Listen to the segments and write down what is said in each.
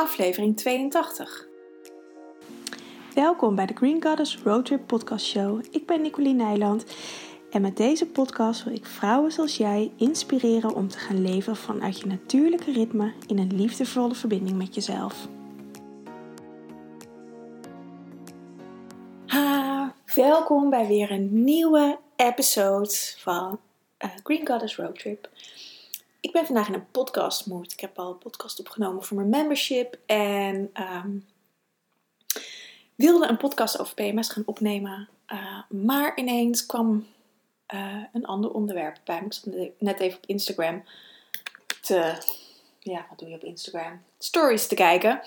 aflevering 82. Welkom bij de Green Goddess Roadtrip Podcast Show. Ik ben Nicoline Nijland en met deze podcast wil ik vrouwen zoals jij inspireren om te gaan leven vanuit je natuurlijke ritme in een liefdevolle verbinding met jezelf. Ha, welkom bij weer een nieuwe episode van uh, Green Goddess Roadtrip. Ik ben vandaag in een podcast mood. Ik heb al een podcast opgenomen voor mijn membership en ehm, wilde een podcast over PMS gaan opnemen. Uh, maar ineens kwam uh, een ander onderwerp bij me. Ik zat net even op Instagram te, ja, wat doe je op Instagram? Stories te kijken.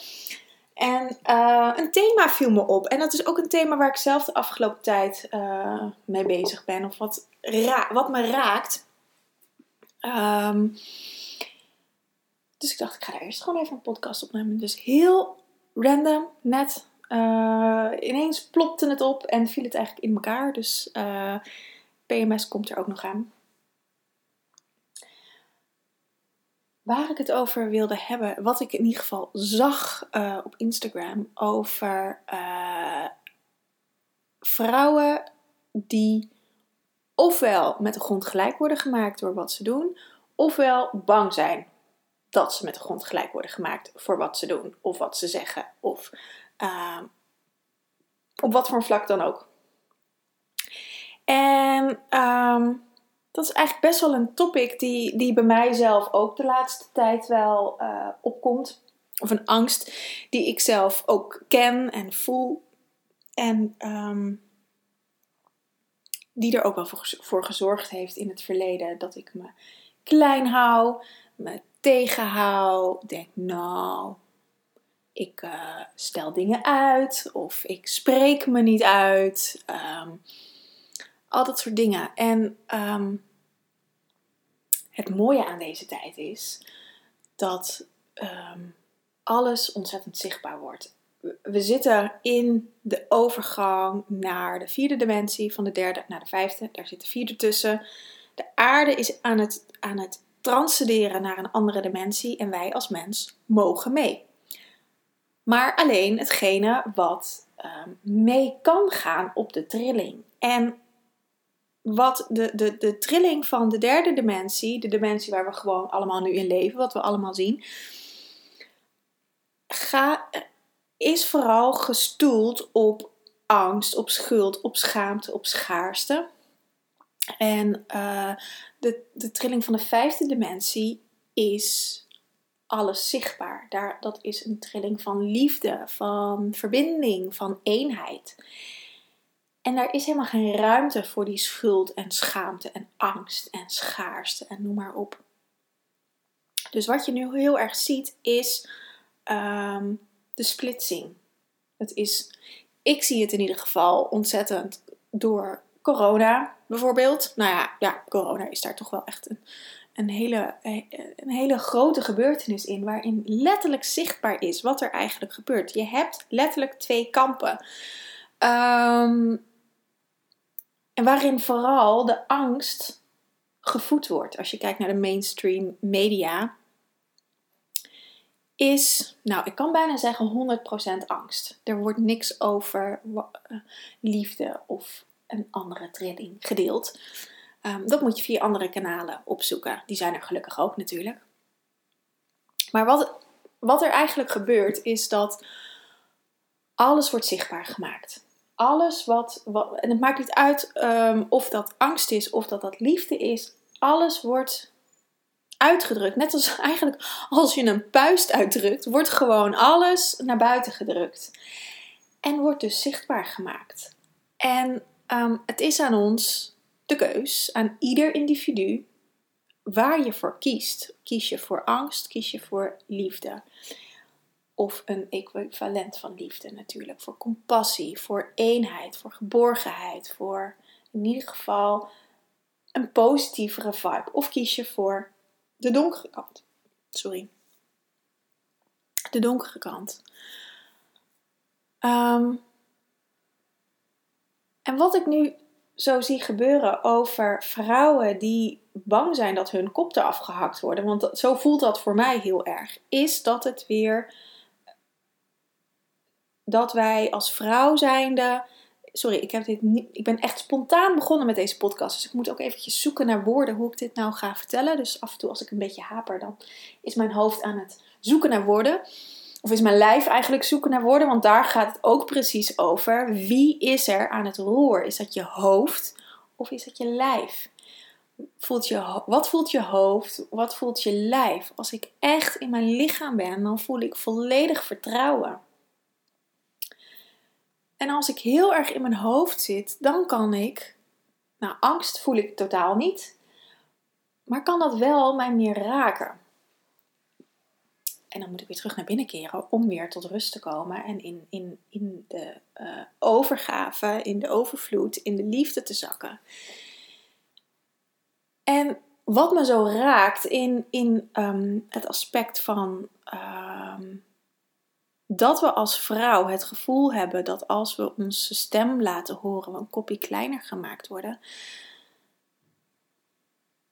En uh, een thema viel me op. En dat is ook een thema waar ik zelf de afgelopen tijd mee bezig ben. Of wat, wat me raakt. Um, dus ik dacht, ik ga daar eerst gewoon even een podcast opnemen. Dus heel random, net. Uh, ineens plopte het op en viel het eigenlijk in elkaar. Dus uh, PMS komt er ook nog aan. Waar ik het over wilde hebben, wat ik in ieder geval zag uh, op Instagram over vrouwen die ofwel met de grond gelijk worden gemaakt door wat ze doen, ofwel bang zijn dat ze met de grond gelijk worden gemaakt voor wat ze doen of wat ze zeggen, of uh, op wat voor vlak dan ook. En um, dat is eigenlijk best wel een topic die, die bij mij zelf ook de laatste tijd wel uh, opkomt. Of een angst die ik zelf ook ken en voel. En um, die er ook wel voor, gezorgd heeft in het verleden dat ik me klein hou, me tegenhoud, denk nou, ik uh, stel dingen uit of ik spreek me niet uit. Um, al dat soort dingen. En um, het mooie aan deze tijd is dat um, alles ontzettend zichtbaar wordt we zitten in de overgang naar de vierde dimensie, van de derde naar de vijfde. Daar zit de vierde tussen. De aarde is aan het, aan het transcenderen naar een andere dimensie en wij als mens mogen mee. Maar alleen hetgene wat um, mee kan gaan op de trilling. En wat de, de, de trilling van de derde dimensie, de dimensie waar we gewoon allemaal nu in leven, wat we allemaal zien, ga, is vooral gestoeld op angst, op schuld, op schaamte, op schaarste. En uh, de, de trilling van de vijfde dimensie is alles zichtbaar. Daar, dat is een trilling van liefde, van verbinding, van eenheid. En daar is helemaal geen ruimte voor die schuld en schaamte en angst en schaarste en noem maar op. Dus wat je nu heel erg ziet is um, de splitsing. Het is, ik zie het in ieder geval ontzettend door corona bijvoorbeeld. Nou ja, ja corona is daar toch wel echt een, een, hele, een hele grote gebeurtenis in. Waarin letterlijk zichtbaar is wat er eigenlijk gebeurt. Je hebt letterlijk twee kampen. Um, en waarin vooral de angst gevoed wordt. Als je kijkt naar de mainstream media, is, nou, ik kan bijna zeggen 100% angst. Er wordt niks over eh, liefde of een andere trilling gedeeld. Um, dat moet je via andere kanalen opzoeken. Die zijn er gelukkig ook natuurlijk. Maar wat, wat er eigenlijk gebeurt is dat alles wordt zichtbaar gemaakt. Alles wat, wat en het maakt niet uit um, of dat angst is of dat dat liefde is. Alles wordt uitgedrukt. Net als eigenlijk als je een puist uitdrukt, wordt gewoon alles naar buiten gedrukt. En wordt dus zichtbaar gemaakt. En um, het is aan ons de keus, aan ieder individu, waar je voor kiest. Kies je voor angst, kies je voor liefde. Of een equivalent van liefde natuurlijk. Voor compassie, voor eenheid, voor geborgenheid, voor in ieder geval een positievere vibe. Of kies je voor de donkere kant. Sorry. De donkere kant. Um, en wat ik nu zo zie gebeuren over vrouwen die bang zijn dat hun kop eraf gehakt worden, want zo voelt dat voor mij heel erg, is dat het weer dat wij als vrouw zijnde. Sorry, ik, heb dit niet, ik ben echt spontaan begonnen met deze podcast. Dus ik moet ook eventjes zoeken naar woorden hoe ik dit nou ga vertellen. Dus af en toe als ik een beetje haper, dan is mijn hoofd aan het zoeken naar woorden. Of is mijn lijf eigenlijk zoeken naar woorden? Want daar gaat het ook precies over. Wie is er aan het roer? Is dat je hoofd of is dat je lijf? Voelt je, wat voelt je hoofd? Wat voelt je lijf? Als ik echt in mijn lichaam ben, dan voel ik volledig vertrouwen. En als ik heel erg in mijn hoofd zit, dan kan ik, nou angst voel ik totaal niet, maar kan dat wel mij meer raken. En dan moet ik weer terug naar binnen keren om weer tot rust te komen en in, in, in de uh, overgave, in de overvloed, in de liefde te zakken. En wat me zo raakt in, in um, het aspect van um, dat we als vrouw het gevoel hebben dat als we onze stem laten horen, we een kopje kleiner gemaakt worden.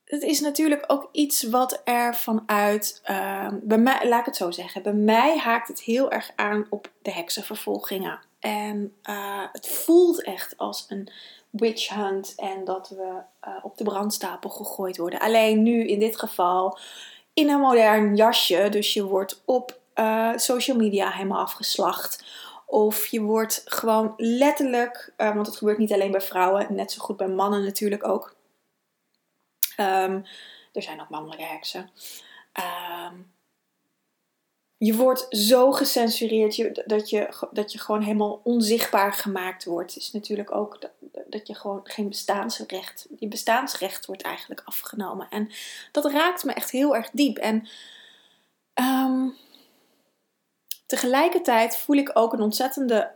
Het is natuurlijk ook iets wat er vanuit, uh, bij mij, laat ik het zo zeggen, bij mij haakt het heel erg aan op de heksenvervolgingen. En uh, het voelt echt als een witch hunt en dat we uh, op de brandstapel gegooid worden. Alleen nu in dit geval in een modern jasje, dus je wordt op uh, social media helemaal afgeslacht. Of je wordt gewoon letterlijk, uh, want het gebeurt niet alleen bij vrouwen, net zo goed bij mannen natuurlijk ook. Um, er zijn ook mannelijke heksen. Um, je wordt zo gecensureerd je, dat, je, dat je gewoon helemaal onzichtbaar gemaakt wordt. Het is natuurlijk ook dat, dat je gewoon geen bestaansrecht, je bestaansrecht wordt eigenlijk afgenomen. En dat raakt me echt heel erg diep. En um, tegelijkertijd voel ik ook een ontzettende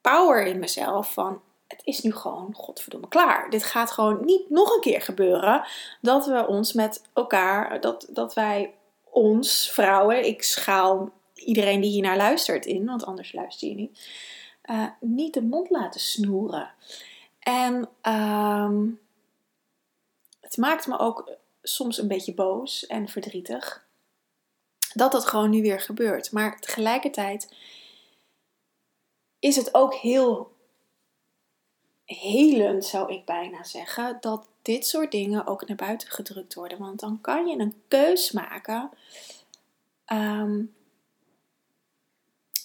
power in mezelf van het is nu gewoon godverdomme klaar. Dit gaat gewoon niet nog een keer gebeuren dat we ons met elkaar, dat, dat wij ons vrouwen, ik schaal iedereen die hier naar luistert in, want anders luister je niet, uh, niet de mond laten snoeren. En um, het maakt me ook soms een beetje boos en verdrietig dat dat gewoon nu weer gebeurt. Maar tegelijkertijd is het ook heel helend, zou ik bijna zeggen, dat dit soort dingen ook naar buiten gedrukt worden. Want dan kan je een keus maken. Um,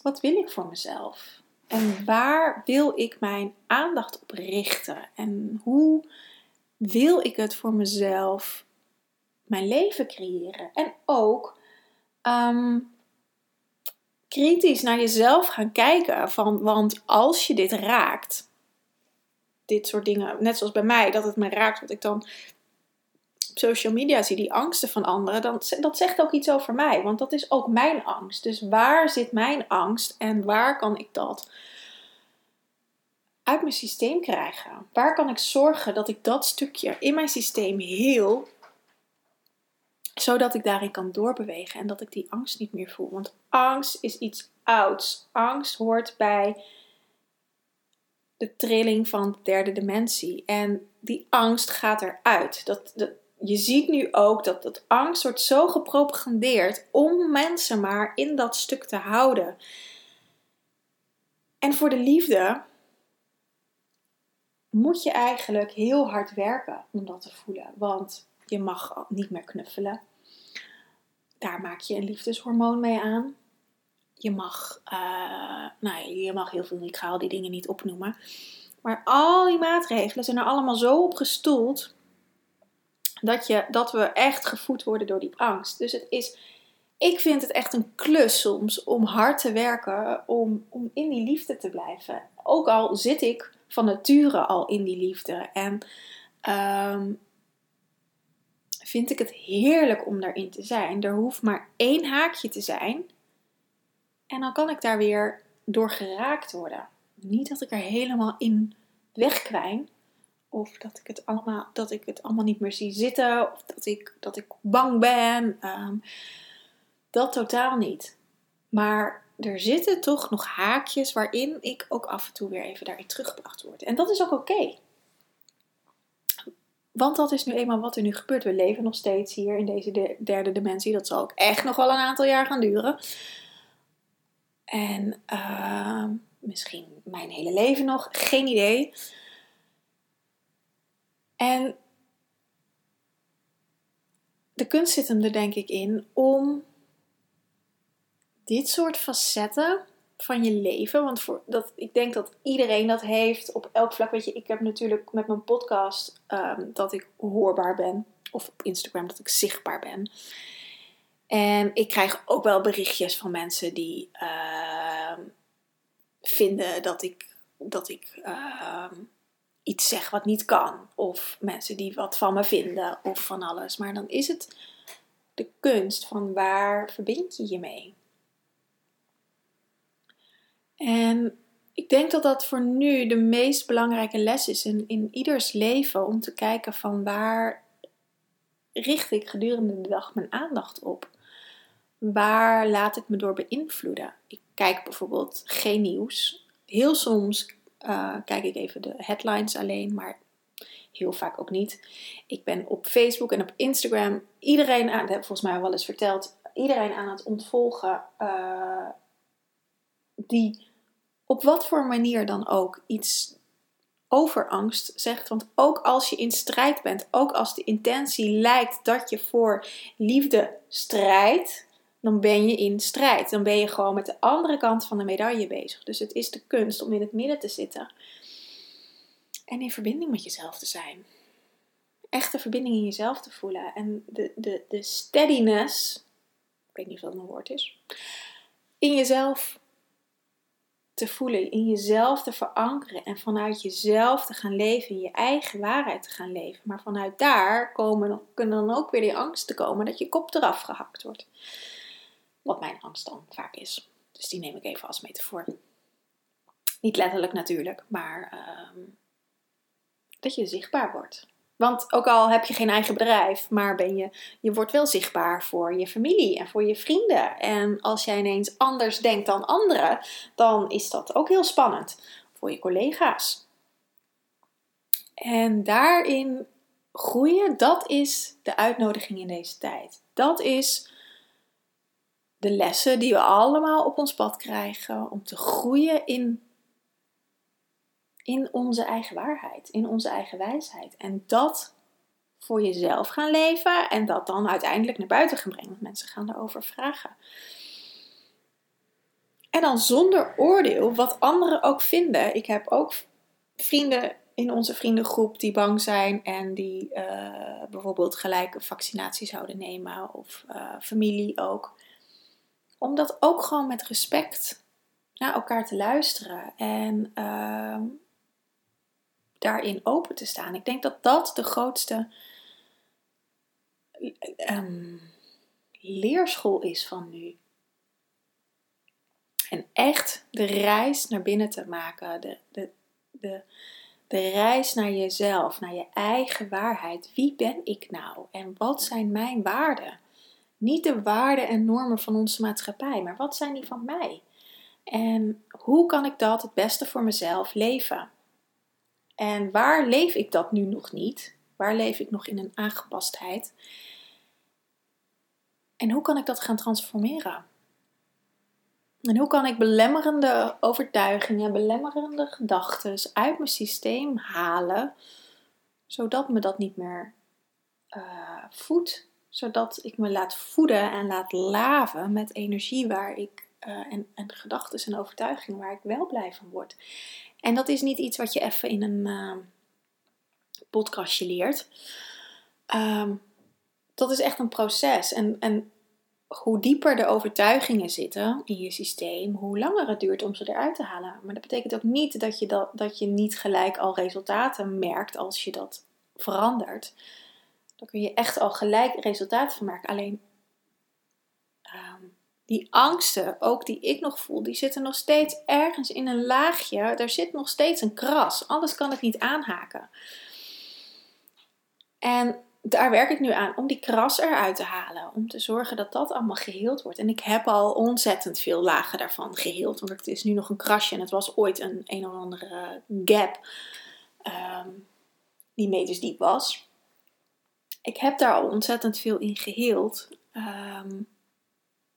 wat wil ik voor mezelf? En waar wil ik mijn aandacht op richten? En hoe wil ik het voor mezelf mijn leven creëren? En ook um, kritisch naar jezelf gaan kijken. Van, want als je dit raakt, dit soort dingen, net zoals bij mij, dat het me raakt, wat ik dan op social media zie, die angsten van anderen, dan, dat zegt ook iets over mij. Want dat is ook mijn angst. Dus waar zit mijn angst en waar kan ik dat uit mijn systeem krijgen? Waar kan ik zorgen dat ik dat stukje in mijn systeem heel zodat ik daarin kan doorbewegen en dat ik die angst niet meer voel. Want angst is iets ouds. Angst hoort bij de trilling van de derde dimensie. En die angst gaat eruit. Dat, je ziet nu ook dat dat angst wordt zo gepropagandeerd om mensen maar in dat stuk te houden. En voor de liefde moet je eigenlijk heel hard werken om dat te voelen. Want je mag niet meer knuffelen. Daar maak je een liefdeshormoon mee aan. Je mag, uh, nou, je mag heel veel, ik ga al die dingen niet opnoemen. Maar al die maatregelen zijn er allemaal zo op gestoeld dat, je, dat we echt gevoed worden door die angst. Dus het is, ik vind het echt een klus soms om hard te werken om, om in die liefde te blijven. Ook al zit ik van nature al in die liefde. En um, vind ik het heerlijk om daarin te zijn. Er hoeft maar één haakje te zijn. En dan kan ik daar weer door geraakt worden. Niet dat ik er helemaal in wegkwijn. Of dat ik het allemaal, dat ik het allemaal niet meer zie zitten. Of dat ik, dat ik bang ben. Um, dat totaal niet. Maar er zitten toch nog haakjes waarin ik ook af en toe weer even daarin teruggebracht word. En dat is ook oké. Want dat is nu eenmaal wat er nu gebeurt. We leven nog steeds hier in deze derde dimensie. Dat zal ook echt nog wel een aantal jaar gaan duren. En ehm, misschien mijn hele leven nog, geen idee. En de kunst zit hem er denk ik in om dit soort facetten van je leven. Want voor dat, ik denk dat iedereen dat heeft op elk vlak. Weet je, ik heb natuurlijk met mijn podcast ehm, dat ik hoorbaar ben. Of op Instagram dat ik zichtbaar ben. En ik krijg ook wel berichtjes van mensen die ehm, vinden dat ik, dat ik ehm, iets zeg wat niet kan. Of mensen die wat van me vinden of van alles. Maar dan is het de kunst van waar verbind je je mee? En ik denk dat dat voor nu de meest belangrijke les is in, in ieders leven. Om te kijken van waar richt ik gedurende de dag mijn aandacht op? Waar laat ik me door beïnvloeden? Ik kijk bijvoorbeeld geen nieuws. Heel soms uh, kijk ik even de headlines alleen, maar heel vaak ook niet. Ik ben op Facebook en op Instagram iedereen aan, dat heb volgens mij wel eens verteld, iedereen aan het ontvolgen uh, die op wat voor manier dan ook iets over angst zegt. Want ook als je in strijd bent, ook als de intentie lijkt dat je voor liefde strijdt, dan ben je in strijd. Dan ben je gewoon met de andere kant van de medaille bezig. Dus het is de kunst om in het midden te zitten en in verbinding met jezelf te zijn. Echte verbinding in jezelf te voelen. En de, de, de steadiness, ik weet niet of dat een woord is, in jezelf te voelen, in jezelf te verankeren en vanuit jezelf te gaan leven, in je eigen waarheid te gaan leven. Maar vanuit daar komen, kunnen dan ook weer die angsten komen dat je kop eraf gehakt wordt. Wat mijn angst dan vaak is. Dus die neem ik even als metafoor. Niet letterlijk natuurlijk, maar ehm, dat je zichtbaar wordt. Want ook al heb je geen eigen bedrijf, maar ben je, je wordt wel zichtbaar voor je familie en voor je vrienden. En als jij ineens anders denkt dan anderen, dan is dat ook heel spannend voor je collega's. En daarin groeien, dat is de uitnodiging in deze tijd. Dat is de lessen die we allemaal op ons pad krijgen om te groeien in in onze eigen waarheid, in onze eigen wijsheid. En dat voor jezelf gaan leven en dat dan uiteindelijk naar buiten gaan brengen. Want mensen gaan erover vragen. En dan zonder oordeel, wat anderen ook vinden. Ik heb ook vrienden in onze vriendengroep die bang zijn en die uh, bijvoorbeeld gelijk een vaccinatie zouden nemen, of uh, familie ook. Om dat ook gewoon met respect naar elkaar te luisteren en uh, daarin open te staan. Ik denk dat dat de grootste um, leerschool is van nu. En echt de reis naar binnen te maken. De, de, de, de reis naar jezelf, naar je eigen waarheid. Wie ben ik nou en wat zijn mijn waarden? Niet de waarden en normen van onze maatschappij, maar wat zijn die van mij? En hoe kan ik dat het beste voor mezelf leven? En waar leef ik dat nu nog niet? Waar leef ik nog in een aangepastheid? En hoe kan ik dat gaan transformeren? En hoe kan ik belemmerende overtuigingen, belemmerende gedachten uit mijn systeem halen, zodat me dat niet meer uh, voedt, zodat ik me laat voeden en laat laven met energie waar ik uh, en, en gedachten en overtuigingen waar ik wel blij van word. En dat is niet iets wat je even in een uh, podcastje leert. Um, dat is echt een proces. En, en hoe dieper de overtuigingen zitten in je systeem, hoe langer het duurt om ze eruit te halen. Maar dat betekent ook niet dat je, dat, dat je niet gelijk al resultaten merkt als je dat verandert. Dan kun je echt al gelijk resultaten van merken. Alleen um, die angsten, ook die ik nog voel, die zitten nog steeds ergens in een laagje. Er zit nog steeds een kras. Anders kan het niet aanhaken. En daar werk ik nu aan om die kras eruit te halen. Om te zorgen dat dat allemaal geheeld wordt. En ik heb al ontzettend veel lagen daarvan geheeld. Want het is nu nog een krasje en het was ooit een een of andere gap. Um, die meters diep was. Ik heb daar al ontzettend veel in geheeld. Um,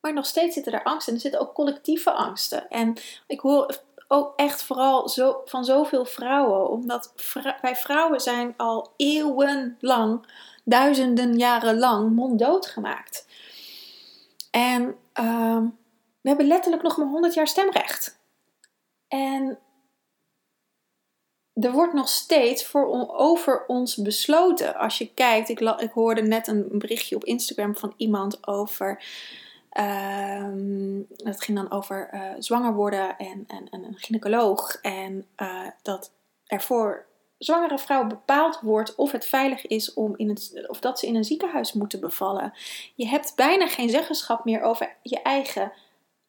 Maar nog steeds zitten er angsten. En er zitten ook collectieve angsten. En ik hoor ook echt vooral zo, van zoveel vrouwen. Omdat wij vrouwen zijn al eeuwenlang, duizenden jaren lang monddood gemaakt. En uh, we hebben letterlijk nog maar 100 jaar stemrecht. En er wordt nog steeds voor, over ons besloten. Als je kijkt, ik, ik hoorde net een berichtje op Instagram van iemand over. Um, het ging dan over uh, zwanger worden en, en, en, een gynaecoloog. En uh, dat er voor zwangere vrouwen bepaald wordt of het veilig is om in het, of dat ze in een ziekenhuis moeten bevallen. Je hebt bijna geen zeggenschap meer over je eigen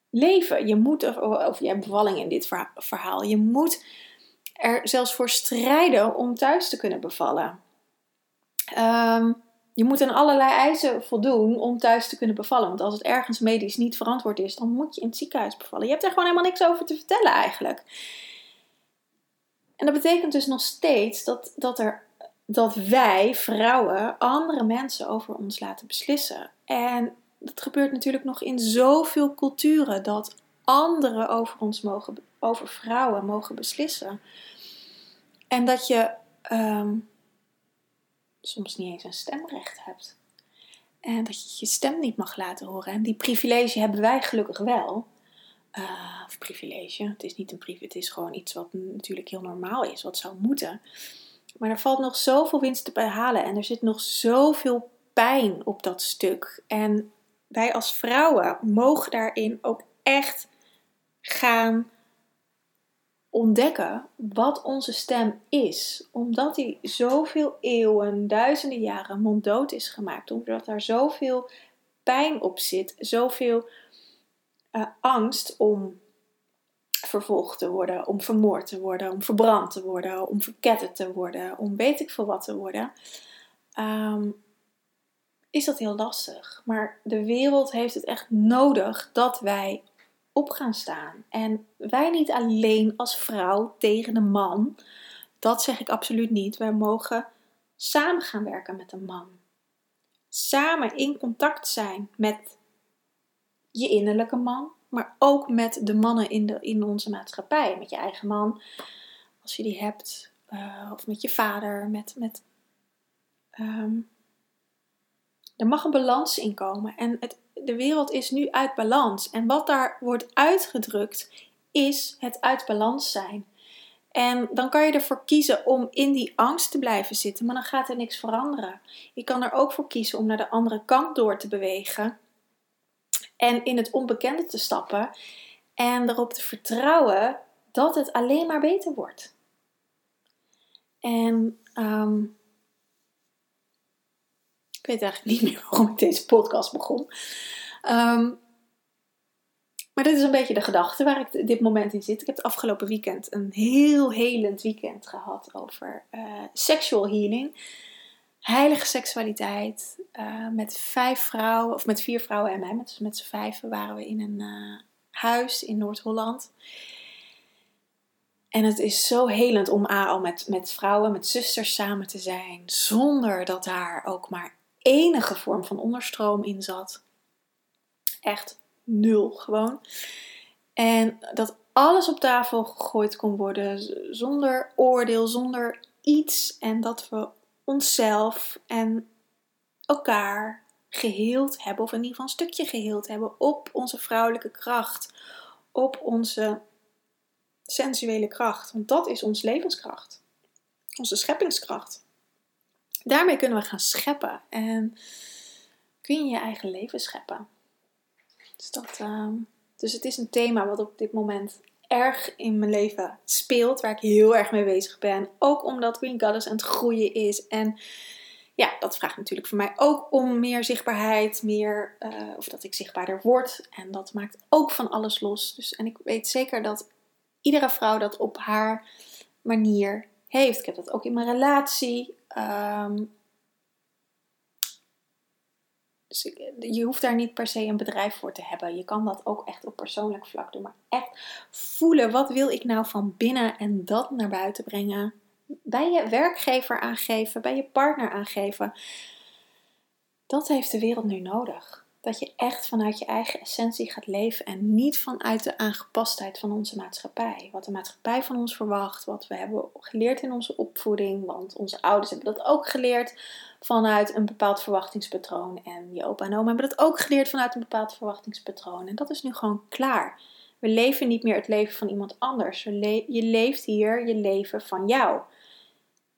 leven. Je moet, of, of je bevalling in dit verhaal, je moet er zelfs voor strijden om thuis te kunnen bevallen. Um, je moet aan allerlei eisen voldoen om thuis te kunnen bevallen. Want als het ergens medisch niet verantwoord is, dan moet je in het ziekenhuis bevallen. Je hebt er gewoon helemaal niks over te vertellen eigenlijk. En dat betekent dus nog steeds dat, dat, er, dat wij, vrouwen, andere mensen over ons laten beslissen. En dat gebeurt natuurlijk nog in zoveel culturen dat anderen over ons mogen, over vrouwen mogen beslissen. En dat je ehm, soms niet eens een stemrecht hebt. En dat je je stem niet mag laten horen. En die privilege hebben wij gelukkig wel. Uh, of privilege. Het is niet een privilege, het is gewoon iets wat natuurlijk heel normaal is, wat zou moeten. Maar er valt nog zoveel winst te behalen en er zit nog zoveel pijn op dat stuk. En wij als vrouwen mogen daarin ook echt gaan ontdekken wat onze stem is. Omdat die zoveel eeuwen, duizenden jaren monddood is gemaakt. Omdat daar zoveel pijn op zit. Zoveel uh, angst om vervolgd te worden, om vermoord te worden, om verbrand te worden, om verketterd te worden, om weet ik veel wat te worden. Um, is dat heel lastig. Maar de wereld heeft het echt nodig dat wij op gaan staan. En wij niet alleen als vrouw tegen een man. Dat zeg ik absoluut niet. Wij mogen samen gaan werken met een man. Samen in contact zijn met je innerlijke man, maar ook met de mannen in, de, in onze maatschappij. Met je eigen man, als je die hebt, uh, of met je vader, met. met um, er mag een balans in komen. En het, de wereld is nu uit balans. En wat daar wordt uitgedrukt, is het uit balans zijn. En dan kan je ervoor kiezen om in die angst te blijven zitten, maar dan gaat er niks veranderen. Je kan er ook voor kiezen om naar de andere kant door te bewegen en in het onbekende te stappen en erop te vertrouwen dat het alleen maar beter wordt. En um, ik weet eigenlijk niet meer waarom ik deze podcast begon. Ehm, maar dit is een beetje de gedachte waar ik dit moment in zit. Ik heb het afgelopen weekend een heel helend weekend gehad over uh, sexual healing. Heilige seksualiteit. Uh, met vijf vrouwen, of met vier vrouwen en mij. Met, met z'n vijven waren we in een uh, huis in Noord-Holland. En het is zo helend om al met, met vrouwen, met zusters samen te zijn. Zonder dat daar ook maar enige vorm van onderstroom in zat. Echt nul gewoon. En dat alles op tafel gegooid kon worden zonder oordeel, zonder iets. En dat we onszelf en elkaar geheeld hebben, of in ieder geval een stukje geheeld hebben, op onze vrouwelijke kracht, op onze sensuele kracht. Want dat is onze levenskracht, onze scheppingskracht. Daarmee kunnen we gaan scheppen en kun je je eigen leven scheppen. Dus, dat, uh, dus het is een thema wat op dit moment erg in mijn leven speelt, waar ik heel erg mee bezig ben. Ook omdat Green Goddess aan het groeien is. En ja, dat vraagt natuurlijk voor mij ook om meer zichtbaarheid, meer, uh, of dat ik zichtbaarder word. En dat maakt ook van alles los. Dus, en ik weet zeker dat iedere vrouw dat op haar manier heeft. Ik heb dat ook in mijn relatie. Um, dus je hoeft daar niet per se een bedrijf voor te hebben. Je kan dat ook echt op persoonlijk vlak doen. Maar echt voelen, wat wil ik nou van binnen en dat naar buiten brengen. Bij je werkgever aangeven, bij je partner aangeven. Dat heeft de wereld nu nodig. Dat je echt vanuit je eigen essentie gaat leven en niet vanuit de aangepastheid van onze maatschappij. Wat de maatschappij van ons verwacht, wat we hebben geleerd in onze opvoeding, want onze ouders hebben dat ook geleerd vanuit een bepaald verwachtingspatroon. En je opa en oma hebben dat ook geleerd vanuit een bepaald verwachtingspatroon. En dat is nu gewoon klaar. We leven niet meer het leven van iemand anders. je leeft hier je leven van jou.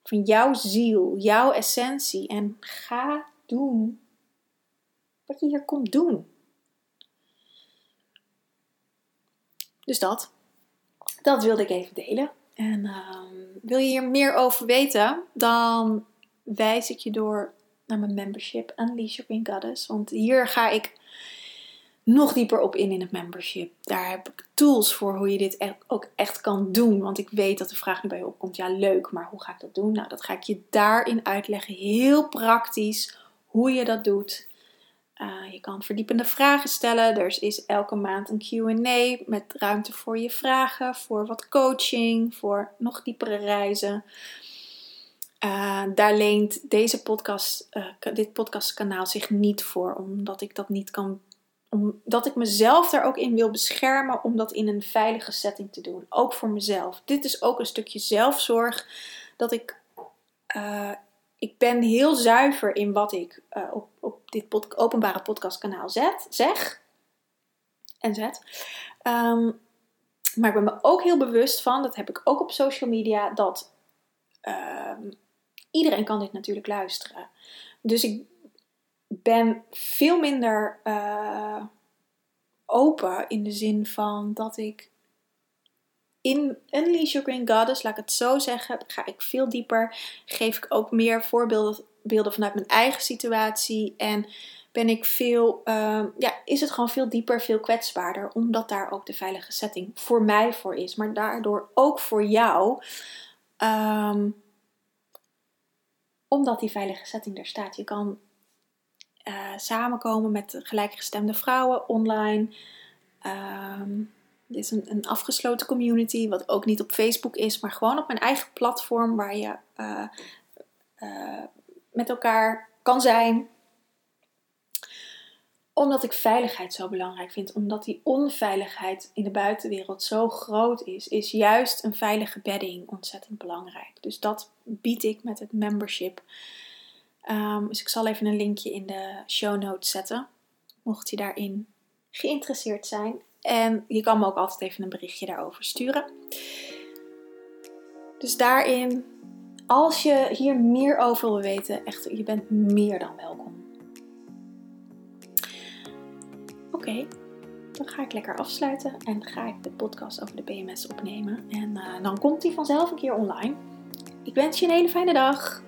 Van jouw ziel, jouw essentie. En ga doen wat je hier komt doen. Dus dat. Dat wilde ik even delen. En ehm, wil je hier meer over weten, dan wijs ik je door naar mijn membership Unleash Your Green Goddess. Want hier ga ik nog dieper op in in het membership. Daar heb ik tools voor hoe je dit e- ook echt kan doen. Want ik weet dat de vraag nu bij je opkomt: ja, leuk, maar hoe ga ik dat doen? Nou, dat ga ik je daarin uitleggen. Heel praktisch hoe je dat doet. Uh, je kan verdiepende vragen stellen. Er is elke maand een QA met ruimte voor je vragen, voor wat coaching, voor nog diepere reizen. Uh, daar leent deze podcast, uh, dit podcastkanaal zich niet voor, omdat ik dat niet kan omdat ik mezelf daar ook in wil beschermen om dat in een veilige setting te doen. Ook voor mezelf. Dit is ook een stukje zelfzorg. Dat ik. Ik ben heel zuiver in wat ik op, op dit openbare podcastkanaal zet, zeg. En zet. Um, maar ik ben me ook heel bewust van, dat heb ik ook op social media, dat um, iedereen kan dit natuurlijk luisteren. Dus ik ben veel minder uh, open in de zin van dat ik in Unleash Your Green Goddess, laat ik het zo zeggen, ga ik veel dieper. Geef ik ook meer voorbeelden beelden vanuit mijn eigen situatie. En ben ik veel, uh, ja, is het gewoon veel dieper, veel kwetsbaarder. Omdat daar ook de veilige setting voor mij voor is. Maar daardoor ook voor jou. Um, omdat die veilige setting er staat. Je kan uh, samenkomen met gelijkgestemde vrouwen online. Dit is een, een, afgesloten community, wat ook niet op Facebook is, maar gewoon op mijn eigen platform waar je uh, uh, met elkaar kan zijn. Omdat ik veiligheid zo belangrijk vind, omdat die onveiligheid in de buitenwereld zo groot is, is juist een veilige bedding ontzettend belangrijk. Dus dat bied ik met het membership. Um, dus ik zal even een linkje in de show notes zetten, mocht je daarin geïnteresseerd zijn. En je kan me ook altijd even een berichtje daarover sturen. Dus daarin, als je hier meer over wil weten, echt, je bent meer dan welkom. Oké, dan ga ik lekker afsluiten en ga ik de podcast over de PMS opnemen. En uh, dan komt die vanzelf een keer online. Ik wens je een hele fijne dag.